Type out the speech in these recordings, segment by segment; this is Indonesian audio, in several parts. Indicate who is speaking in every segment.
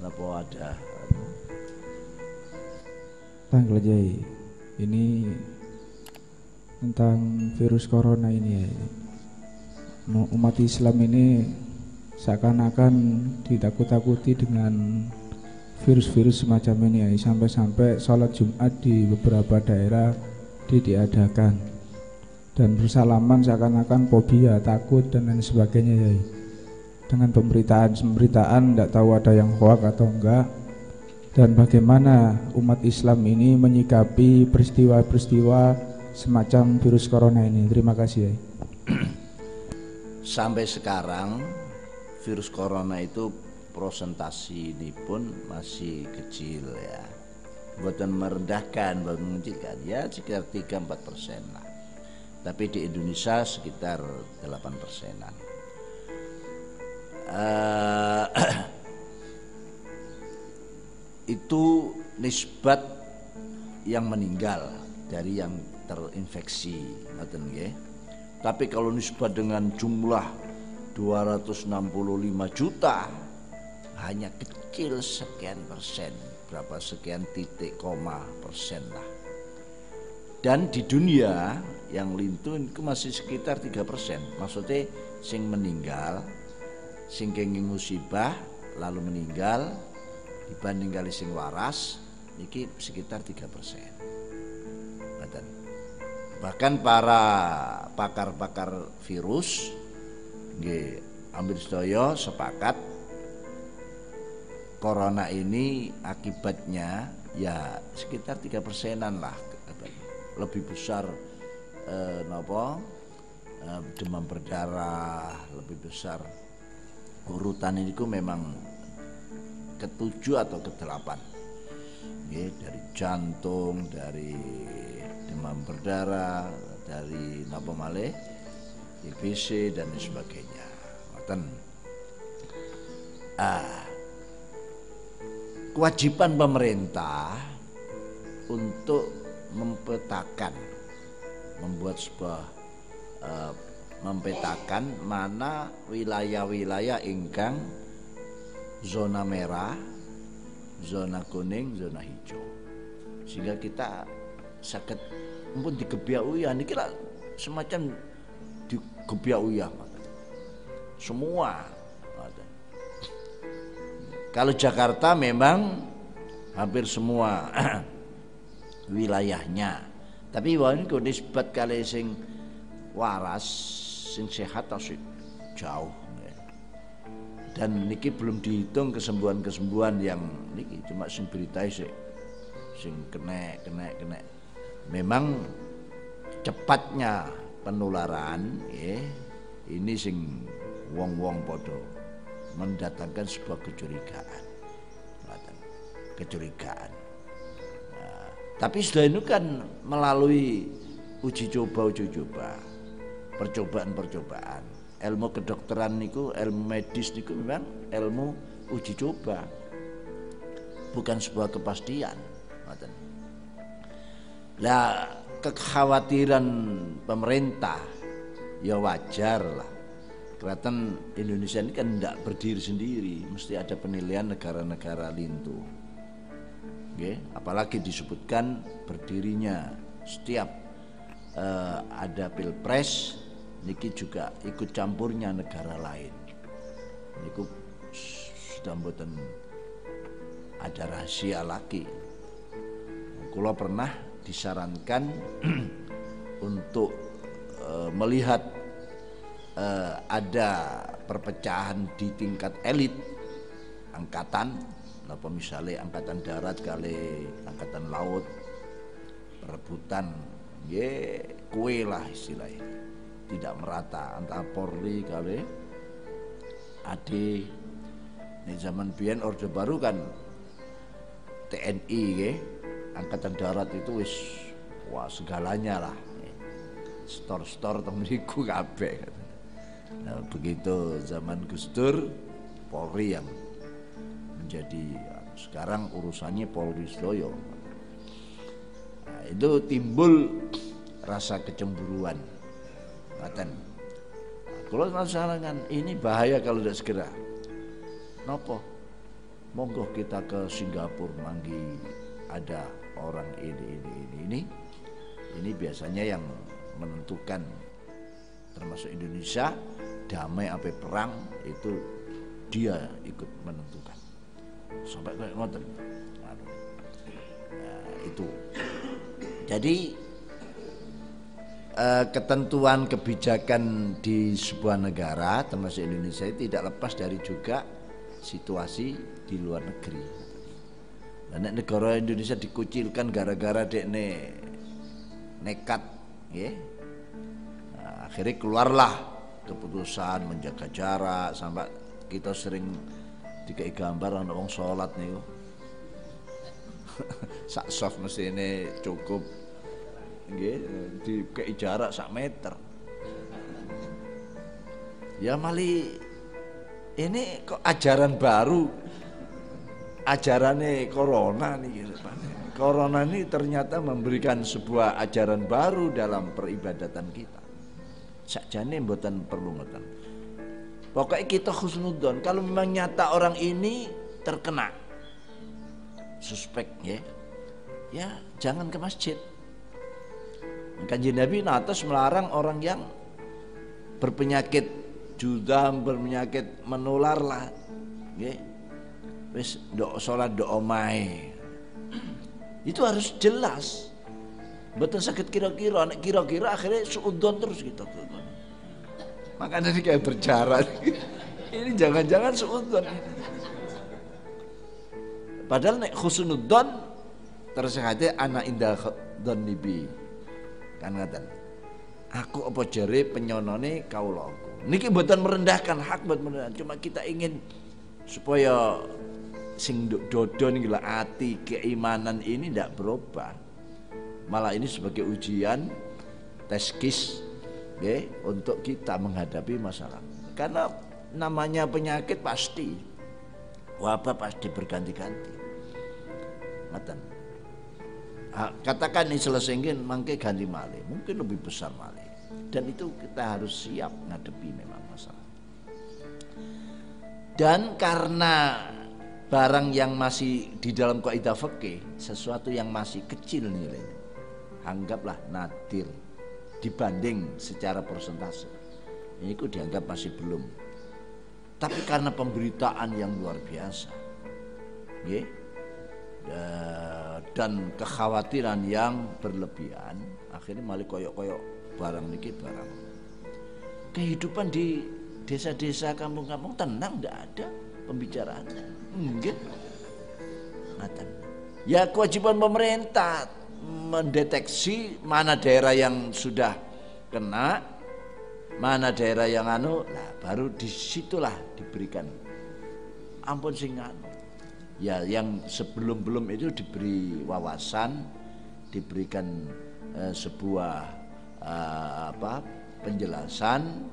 Speaker 1: napa ada
Speaker 2: Tanggal Jai, ini tentang virus corona ini ya. Umat Islam ini seakan-akan ditakut-takuti dengan virus-virus semacam ini ya. Sampai-sampai sholat Jumat di beberapa daerah diadakan dan bersalaman seakan-akan fobia, takut dan lain sebagainya ya. Dengan pemberitaan-pemberitaan tidak tahu ada yang hoax atau enggak dan bagaimana umat Islam ini menyikapi peristiwa-peristiwa semacam virus corona ini. Terima kasih. Ya.
Speaker 1: Sampai sekarang virus corona itu prosentasi ini pun masih kecil ya. Buatan merendahkan, bukan mengecilkan ya sekitar 3-4 persen. Tapi di Indonesia sekitar 8 persenan. Uh, itu nisbat yang meninggal dari yang terinfeksi ngoten nggih. Tapi kalau nisbat dengan jumlah 265 juta hanya kecil sekian persen, berapa sekian titik koma persen lah. Dan di dunia yang lintu itu masih sekitar tiga persen. Maksudnya sing meninggal, sing kenging musibah lalu meninggal dibanding kali sing waras iki sekitar 3 persen. Bahkan para pakar-pakar virus nggih ambil sedaya sepakat corona ini akibatnya ya sekitar tiga persenan lah lebih besar eh, nopo eh, demam berdarah lebih besar urutan ini memang ketujuh atau kedelapan ya, dari jantung dari demam berdarah dari napa malih TBC dan sebagainya Ngoten. ah kewajiban pemerintah untuk mempetakan membuat sebuah uh, mempetakan mana wilayah-wilayah ingkang zona merah, zona kuning, zona hijau. Sehingga kita sakit pun digebiak uyah ini kira semacam digebiak uyah semua kalau Jakarta memang hampir semua wilayahnya. Tapi wah ini nisbat kali sing waras sing sehat jauh dan niki belum dihitung kesembuhan-kesembuhan yang niki cuma sing berita sih sing kena kena kena memang cepatnya penularan ya ini sing wong-wong podo mendatangkan sebuah kecurigaan. Kecurigaan. Nah, tapi sudah ini kan melalui uji coba uji coba percobaan percobaan ilmu kedokteran niku ilmu medis niku memang ilmu uji coba. Bukan sebuah kepastian lah kekhawatiran pemerintah ya wajar lah. Kelihatan Indonesia ini kan tidak berdiri sendiri mesti ada penilaian negara-negara lintu. Oke, apalagi disebutkan berdirinya setiap uh, ada pilpres niki juga ikut campurnya negara lain. Niku sudah mboten ada rahasia lagi. Kalau pernah disarankan untuk e, melihat e, ada perpecahan di tingkat elit angkatan. Apa misalnya angkatan darat kali angkatan laut perebutan ye kue lah istilahnya tidak merata. Antara Polri kali AD ini zaman biyen Orde Baru kan TNI ke angkatan darat itu wis wah segalanya lah. Store-store temeriku kabeh. Nah, begitu zaman Gus Dur Polri yang menjadi sekarang urusannya Polri Sedoyo. Nah, itu timbul rasa kecemburuan Ngaten. Kalau masalah kan ini bahaya kalau tidak segera. Nopo? monggo kita ke Singapura manggi ada orang ini ini ini ini ini biasanya yang menentukan termasuk Indonesia damai apa perang itu dia ikut menentukan sampai kayak ngoten nah, itu jadi eh, ketentuan kebijakan di sebuah negara termasuk Indonesia tidak lepas dari juga situasi di luar negeri. Dan negara Indonesia dikucilkan gara-gara dek ne nekat, ya. Nah, akhirnya keluarlah keputusan menjaga jarak sampai kita sering dikai gambar wong sholat nih sak soft mesti ini cukup nggih di jarak sak meter. Ya mali ini kok ajaran baru? Ajarannya corona nih corona ini ternyata memberikan sebuah ajaran baru dalam peribadatan kita. Sakjane mboten perlu ngoten. Pokoknya kita khusnudon. Kalau memang nyata orang ini terkena suspek ya ya jangan ke masjid Kanjeng Nabi natas melarang orang yang berpenyakit judam, berpenyakit menular lah. Nggih. Wis ndok salat ndok omahe. Itu harus jelas. Betul sakit kira-kira, nek kira-kira akhirnya suudon terus gitu. Makanya ini kayak berjarak. ini jangan-jangan suudon. Padahal nek khusnudon terus hati anak indah don nibi kan ngaten aku apa jare penyonone kaulaku niki mboten merendahkan hak buat merendahkan. Cuma kita ingin supaya sing dodo niki lah ati keimanan ini tidak berubah. Malah ini sebagai ujian teskis ya, untuk kita menghadapi masalah. Karena namanya penyakit pasti wabah pasti berganti-ganti katakan ini selesai mangke ganti male mungkin lebih besar male dan itu kita harus siap ngadepi memang masalah. Dan karena barang yang masih di dalam kaidah fikih sesuatu yang masih kecil nilainya anggaplah nadir dibanding secara persentase. Ini ku dianggap masih belum. Tapi karena pemberitaan yang luar biasa yeah, dan kekhawatiran yang berlebihan akhirnya malah koyok-koyok barang niki barang. Kehidupan di desa-desa kampung-kampung tenang tidak ada pembicaraan. Enggak Ngatan. ya kewajiban pemerintah mendeteksi mana daerah yang sudah kena mana daerah yang anu. Nah baru di situlah diberikan. Ampun sing anu ya yang sebelum belum itu diberi wawasan diberikan uh, sebuah uh, apa penjelasan.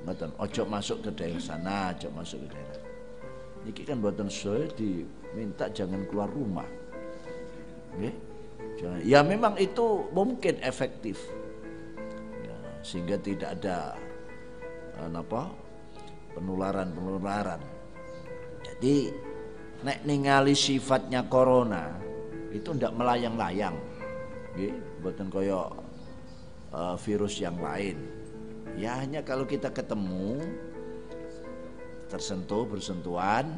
Speaker 1: Ngoten ojo masuk ke daerah sana ojo masuk ke daerah. Ini kan buatan saya diminta jangan keluar rumah. Okay? jangan, ya memang itu mungkin efektif. Ya, sehingga tidak ada uh, apa penularan penularan jadi nek ningali sifatnya corona itu ndak melayang-layang. Nggih mboten kaya uh, virus yang lain. Ya hanya kalau kita ketemu tersentuh bersentuhan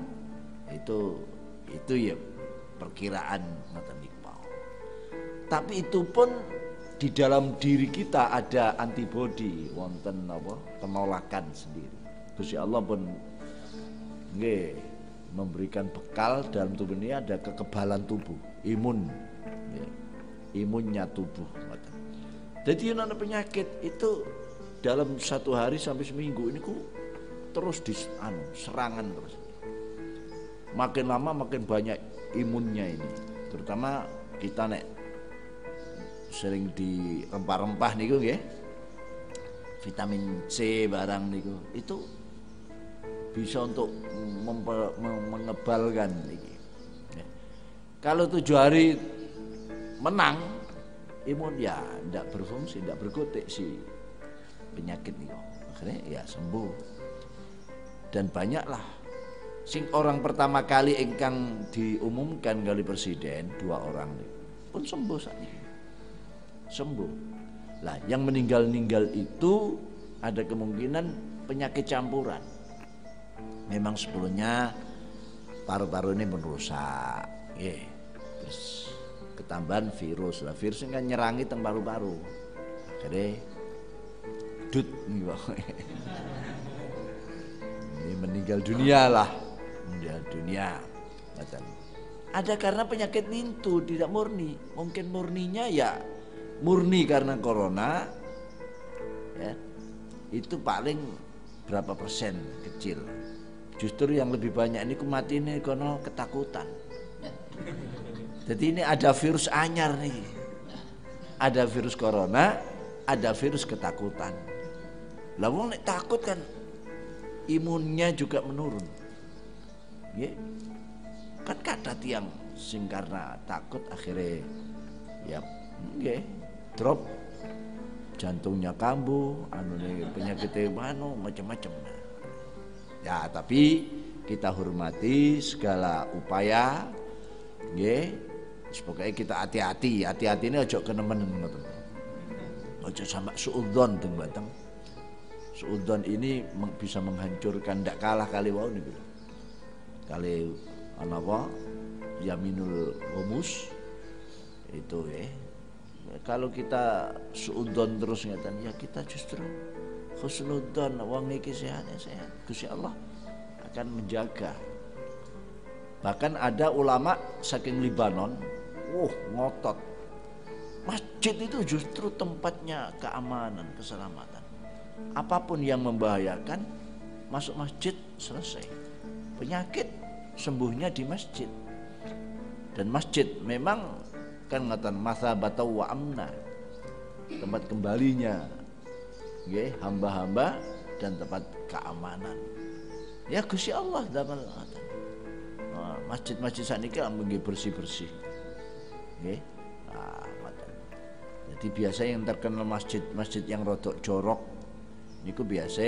Speaker 1: itu itu ya perkiraan ngoten tapi itu pun di dalam diri kita ada antibodi wonten apa penolakan sendiri. Gusti Allah pun nggih memberikan bekal dalam tubuh ini ada kekebalan tubuh, imun, ya. imunnya tubuh. Jadi yang ada penyakit itu dalam satu hari sampai seminggu ini ku terus di anu, serangan terus. Makin lama makin banyak imunnya ini, terutama kita nek sering di rempah-rempah niku ya vitamin C barang niku itu bisa untuk mengebalkan ini. Ya. Kalau tujuh hari menang, imun ya tidak berfungsi, tidak berkutik si penyakit ini. Akhirnya ya sembuh. Dan banyaklah sing orang pertama kali ingkang diumumkan kali presiden dua orang pun sembuh ini sembuh lah yang meninggal-ninggal itu ada kemungkinan penyakit campuran memang sebelumnya paru-paru ini merusak yeah. terus ketambahan virus lah. Virus ini kan nyerangi teng paru-paru. Jadi dut ini meninggal dunia lah. Meninggal dunia. Ada karena penyakit nintu tidak murni. Mungkin murninya ya murni karena corona ya. Itu paling berapa persen kecil justru yang lebih banyak ini mati ini karena ketakutan jadi ini ada virus anyar nih ada virus corona ada virus ketakutan lalu takut kan imunnya juga menurun. Ya. Kan kata tiang sing karena takut akhirnya ya drop jantungnya kambuh, anu penyakit mano macam-macam. Ya, tapi kita hormati segala upaya nggih. Pokoknya kita hati-hati, hati-hati ini ojo kenemen ngoten. Ojo sampai suudzon teng batang Suudon ini bisa menghancurkan tidak kalah kali wau nih kali apa? Yaminul humus. Itu ya kalau kita suudon terus ngatan ya kita justru khusnudon iki sehat ya sehat Allah akan menjaga. Bahkan ada ulama saking Libanon uh ngotot. Masjid itu justru tempatnya keamanan keselamatan. Apa pun yang membahayakan masuk masjid selesai. Penyakit sembuhnya di masjid. Dan masjid memang kan ngatan masa batau wa amna tempat kembalinya ya hamba-hamba dan tempat keamanan. Ya Gusti Allah dapat nah, masjid-masjid kan bersih-bersih. Ya nah, jadi biasa yang terkenal masjid-masjid yang rodok jorok niku biasa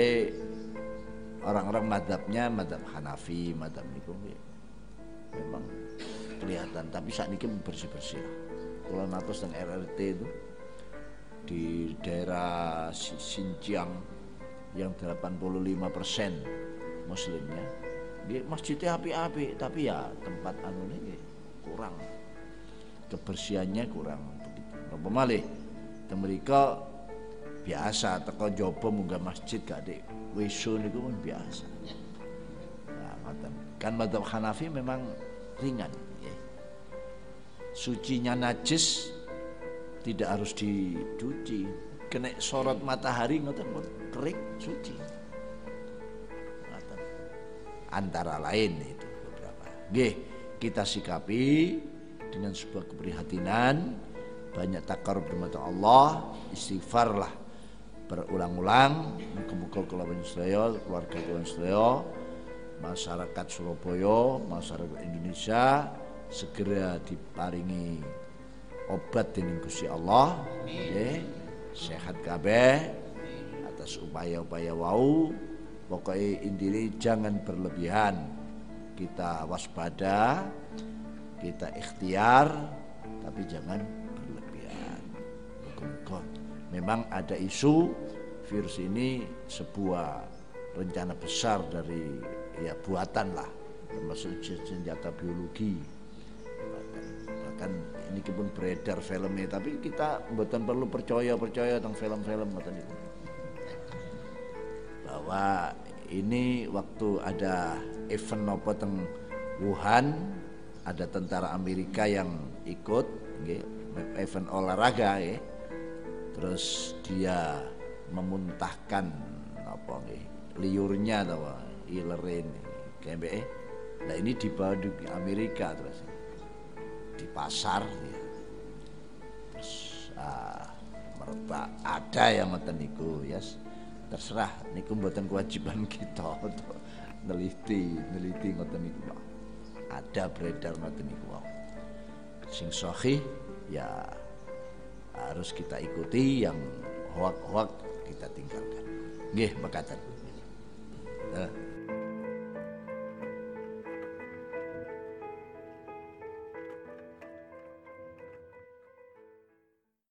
Speaker 1: orang-orang madhabnya madhab Hanafi madhab niku memang kelihatan tapi saat ini bersih bersih kalau natos dan RRT itu di daerah Xinjiang yang 85 persen muslimnya. Di masjidnya api-api tapi ya tempat anu ini kurang. Kebersihannya kurang begitu. Malih? Mereka biasa teko jopo munggah masjid gak di wisu niku pun biasa. Nah, kan madhab Hanafi memang ringan ya. sucinya najis tidak harus dicuci. Kena sorot matahari ngoten kering suci. Antara lain itu beberapa. Nggih, kita sikapi dengan sebuah keprihatinan banyak takar bermata Allah istighfarlah berulang-ulang. Muka-muka kelawan keluarga kelawan Sedaya masyarakat Surabaya masyarakat Indonesia segera diparingi obat dening Gusti Allah. Nggih. Sehat kabeh. Atas upaya-upaya wau. Pokoknya intinya jangan berlebihan. Kita waspada kita ikhtiar tapi jangan berlebihan. Memang ada isu virus ini sebuah rencana besar dari ya buatan lah. Termasuk senjata biologi bahkan ini pun beredar filmnya tapi kita buatan perlu percaya percaya tentang film-film bahwa ini waktu ada event apa teng Wuhan ada tentara Amerika yang ikut event olahraga ya terus dia memuntahkan apa liurnya atau ilerin KMBE nah ini dibawa di Amerika terus di pasar ya. terus ah, merebak ada yang ngoten niku ya yes. terserah niku mboten kewajiban kita untuk neliti neliti ngoten niku ada beredar ngoten niku sing sahih ya harus kita ikuti yang hoak-hoak kita tinggalkan. Nggih, makatan.